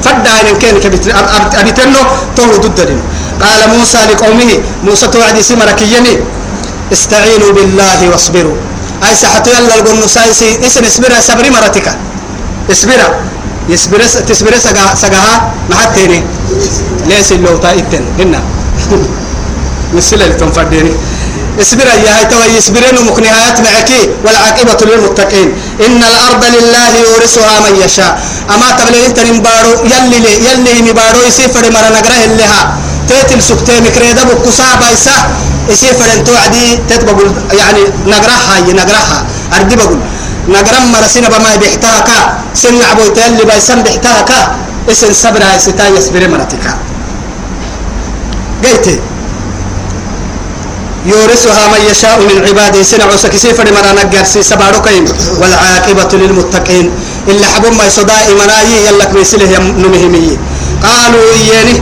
فدا إن كين كبت أبتنو تو ضد لن قال موسى لقومه موسى توعد سمرك يمي استعينوا بالله واصبروا. أي سحتو يلا القول نسايسي اسم اسبرا سبري مرتك. اسبرا. يسبر تسبر سجا سجاها ما حتى ليس اللي هو تايتن هنا. مثل اللي تنفرديني. اصبر يا هاي تو يصبرين مكنهايات معكي والعاقبة للمتقين. إن الأرض لله يورثها من يشاء. أما تبلي أنت نبارو يلي لي يلي نبارو يسيفر مرة نقره لها تيتل سكتي مكريدا بكسا بايسا يسيفر انتو عدي تتبقل يعني نقرها هاي نقرها أردي بقول نقرم مرة سنة بما بيحتاها كا سن عبو تيلي بايسان إسن صبرها يستا يصبر مرتك. قيتي. يورثها من يشاء من عباده. سنع سكسيف لمن نجر سباركين. والعاقبة للمتقين. إلا حبوا ما يصداء مناي يلك مثله نمهمي قالوا إياني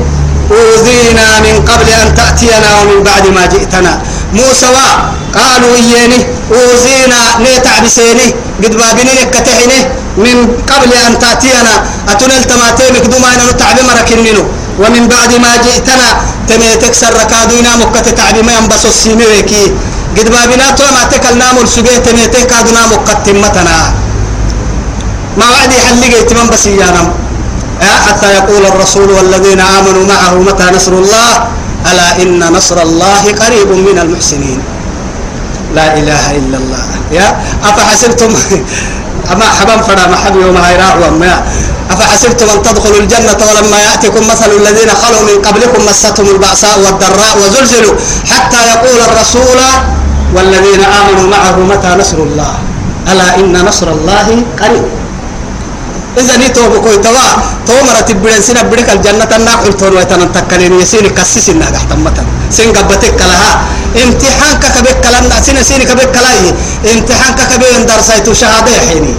أوذينا من قبل أن تأتينا ومن بعد ما جئتنا. موسى قالوا إياني أوذينا نيتع بسيني قد بابني كتحني من قبل أن تأتينا. أتنل تماتيمك دوما أن نتعب مركنينو ومن بعد ما جئتنا تميتك سركادونا مكة تعبي ما ينبسو السيميكي قد بابنا تو ما تكل نامل سجيه تميتك كادونا مكة متنا ما وعدي حلقي تمام بس يانم حتى يقول الرسول والذين آمنوا معه متى نصر الله؟ ألا إن نصر الله قريب من المحسنين. لا إله إلا الله. يا أفحسبتم؟ أما حبان فدا ما حب يوم هيراع وما أفحسبتم أن تدخلوا الجنة ولما يأتكم مثل الذين خلوا من قبلكم مستهم البأساء والضراء وزلزلوا حتى يقول الرسول والذين آمنوا معه متى نصر الله؟ ألا إن نصر الله قريب. إذا نيتو بكوي توا تو مرة تبدين سنة بدك الجنة الناقل تون ويتنا تكلين يسيني كسيس الناقة تمتا سين قبتك لها امتحان كبك كلام سنة سيني كبك كلاي امتحان كبك درسيتو شهادة حيني.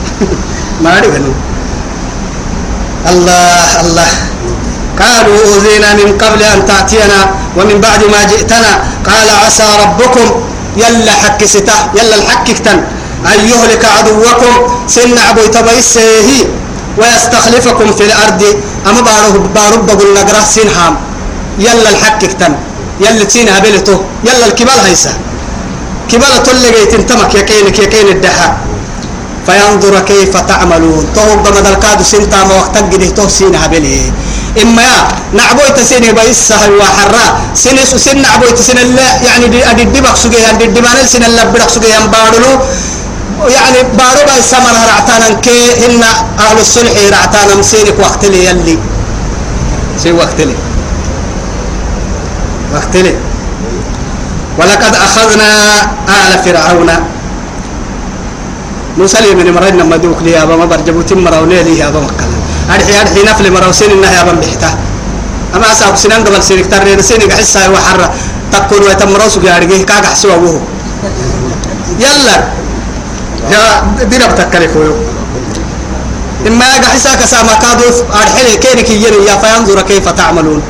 ما أعرف الله الله. قالوا أوذينا من قبل أن تأتينا ومن بعد ما جئتنا. قال عسى ربكم يلا حك ستا يلا الحككتن أن يهلك عدوكم. سن عبو تبيسه ويستخلفكم في الأرض. أما بارو بارو بقول نقرأ سنهام. يلا الحككتن يلا تسين هبلته يلا الكبال هيسا. كبال تلقي تنتمك يكينك يكين الدحا فينظر كيف تعملون. تو بمدى الكادو سنتا ما وقتك تو سين هبله إما يا نعبوي تسين بيسا وحرا. سن سن نعبوي تسين الله يعني دي أدي دبك سجيان دي دبان سن الله بدك سجيان بارلو. يعني بارو باي سمن رعتانا كي هن أهل الصلح رعتانا مسينك وقت لي يلي. سي وقت لي. وقت لي. ولقد أخذنا آل فرعون. موسى لي من مرينا ما دوك لي أبا ما برجبو تم مراولي لي أبا مكلا أرحي أرحي نفل مراوسين إنها أبا بحتا. أما أصاب سنان قبل سينك ترين سينك حسا وحرة تقول ويتمروسك يا رجيه كاك حسوا أبوه يلا. يا ديرب تكلف ويو إما يقع حساك ساما كادوف أرحلي كينك يني يا فينظر كيف تعملون.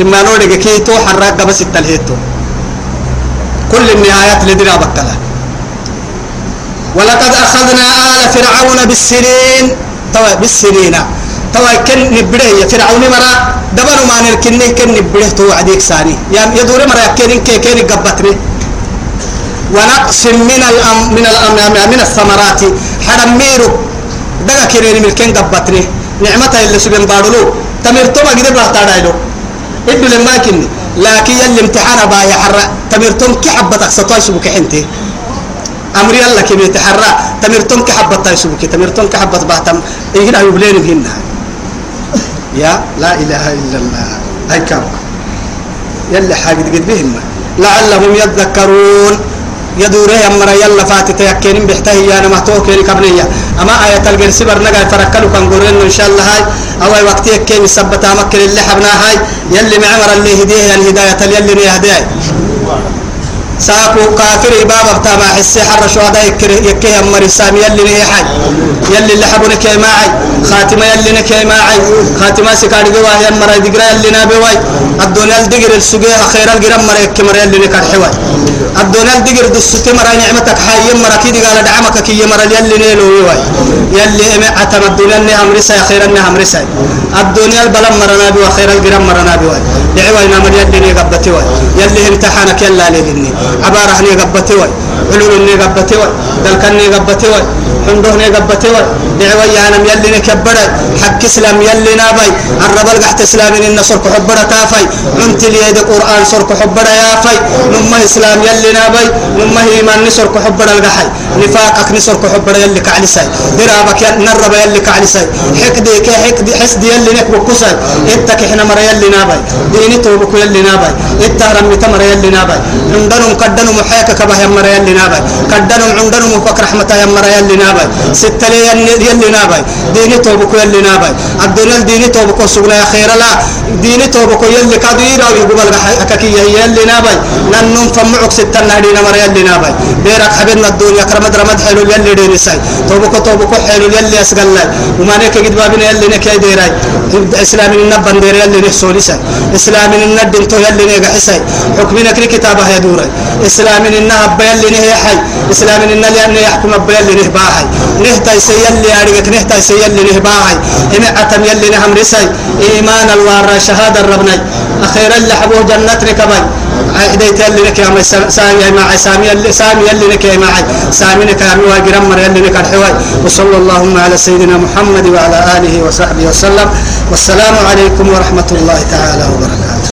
إما نورك كي تو حرق بس التلهيتو. كل النهايات لدينا بكلا. ولقد أخذنا آل فرعون بالسنين. توا بالسنين. توا كن نبره يا فرعون مرا. دبر ما نركنه كن نبره تو عديك ساني. يا يدور مرا كن كن كن قبتني. ونقص من الأم من الأم من الثمرات. حرميرو دقا كيرين ملكين قبتني نعمتها اللي سبين بارلو تمرتو ما قدر بحتا دايلو إدو لما كني لكن يلي امتحان بايا حرا تمرتم كحبتك ستوي سبك حنتي. أمري الله كم يتحرى. تمرتم كحبت تايسوك تمرتم كحبت باتم إيه يبلين هنا يا لا إله إلا الله. هاي كم يلي حاجة قد بهم لعلهم يذكرون. يدور يا مرا يلا فاتت يكين بحته يا أنا محتوى كين كبنية. أما آية الجرس برنجا فركلوا كان قرين إن شاء الله هاي. أو وقت يكين سبت مكن اللي حبنا هاي. يلي معمر اللي هديه الهداية يلي يهديه ساكو كافر بابا بتاع حسي حر شهداء يكره يكيه أمر السام. يلي نهي حي. يلي اللي حبنا كي معي خاتمة يلي نكي معي خاتمة سكار جوا هي أمر دقرا يلي نابي الدنيا الدقر السجى خير الجرام مر يك مر يلي نكر حواي. الدنيا الدقر دست مر نعمتك حي. مر كي قال دعمك كي مر يلي نيلو واي يلي أتم الدنيا نها أمرسا خير نها أمرسا الدنيا البلم مر نابي وخير الجرام مر نابي واي دعوة نامر يلي نقبتي واي. يلي امتحانك يلا لدني عبارة هني قبتي وي. علول ني قبتي وي دلكن ني قبتي وي حنده ني قبتي وي دعوة يا نم يلي نكبر حق اسلام يلي نابي الرب القحت اسلام ان سرك حبرة تافي انت لي يد قران سرك حبرة يا في نما اسلام يلي نابي نما ايمان نسرك حبرة القحي نفاقك نسرك حبرة يلي كعلسي درابك نرب يلي كعلسي حقدي كي حقدي حسدي يلي نك بكسي اتك إحنا مر يلي نابي ديني توبك يلي نابي اتهرم تمر يلي نابي عندهم قدنوا محيك كبه يمر يلي نابي قدنوا عندهم فك رحمة يمر يلي نابي ست لي يلي نابي ديني توبك يلي نابي الدنيا ديني توبك سغنا يا خير لا ديني توبك يلي كدير أو يقبل ككي يلي نابي ننم فمعك ست نادي نمر يلي نابي بيرك حبيبنا الدنيا كرمد رمد حلو يلي ديني ساي. توبك توبك حلو يلي اسقل وما نك قد بابنا يلي نك ديراي. اسلام النبن دير يلي نحسولي ساي. اسلام الندن تو يلي نغحساي حكمنا كري كتابه يا دوري. اسلام انها بيل لي حي. إسلام إن لأن يحكم بيل لي باهي نهتا سيل لي اريك نهتا سيل لي باهي إن أتم يلي نهم رسي إيمان الوار شهادة ربنا أخيرا لحبو جنات ركبي عيديت يلي لك يا سامي مع سامي يلي سامي يلي لك يا معي سامي لك يا واجرم مر يلي لك الحواي. وصلى اللهم على سيدنا محمد وعلى آله وصحبه وسلم. والسلام عليكم ورحمة الله تعالى وبركاته.